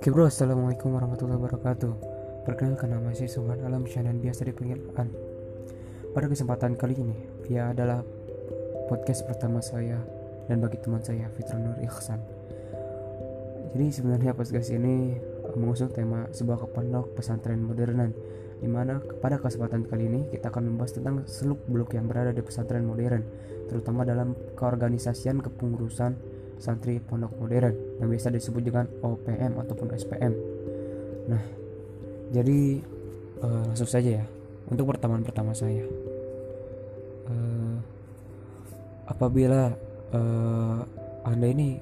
Oke bro, Assalamualaikum warahmatullahi wabarakatuh. Perkenalkan nama saya Subhan Alam Syanan biasa dipanggil An. Pada kesempatan kali ini, dia adalah podcast pertama saya dan bagi teman saya Fitra Nur Ikhsan Jadi sebenarnya podcast ini mengusung tema sebuah pondok pesantren modernan di mana pada kesempatan kali ini kita akan membahas tentang seluk beluk yang berada di pesantren modern terutama dalam keorganisasian kepengurusan santri pondok modern yang biasa disebut dengan OPM ataupun SPM. Nah, jadi uh, langsung saja ya untuk pertemuan pertama saya. Uh, apabila uh, anda ini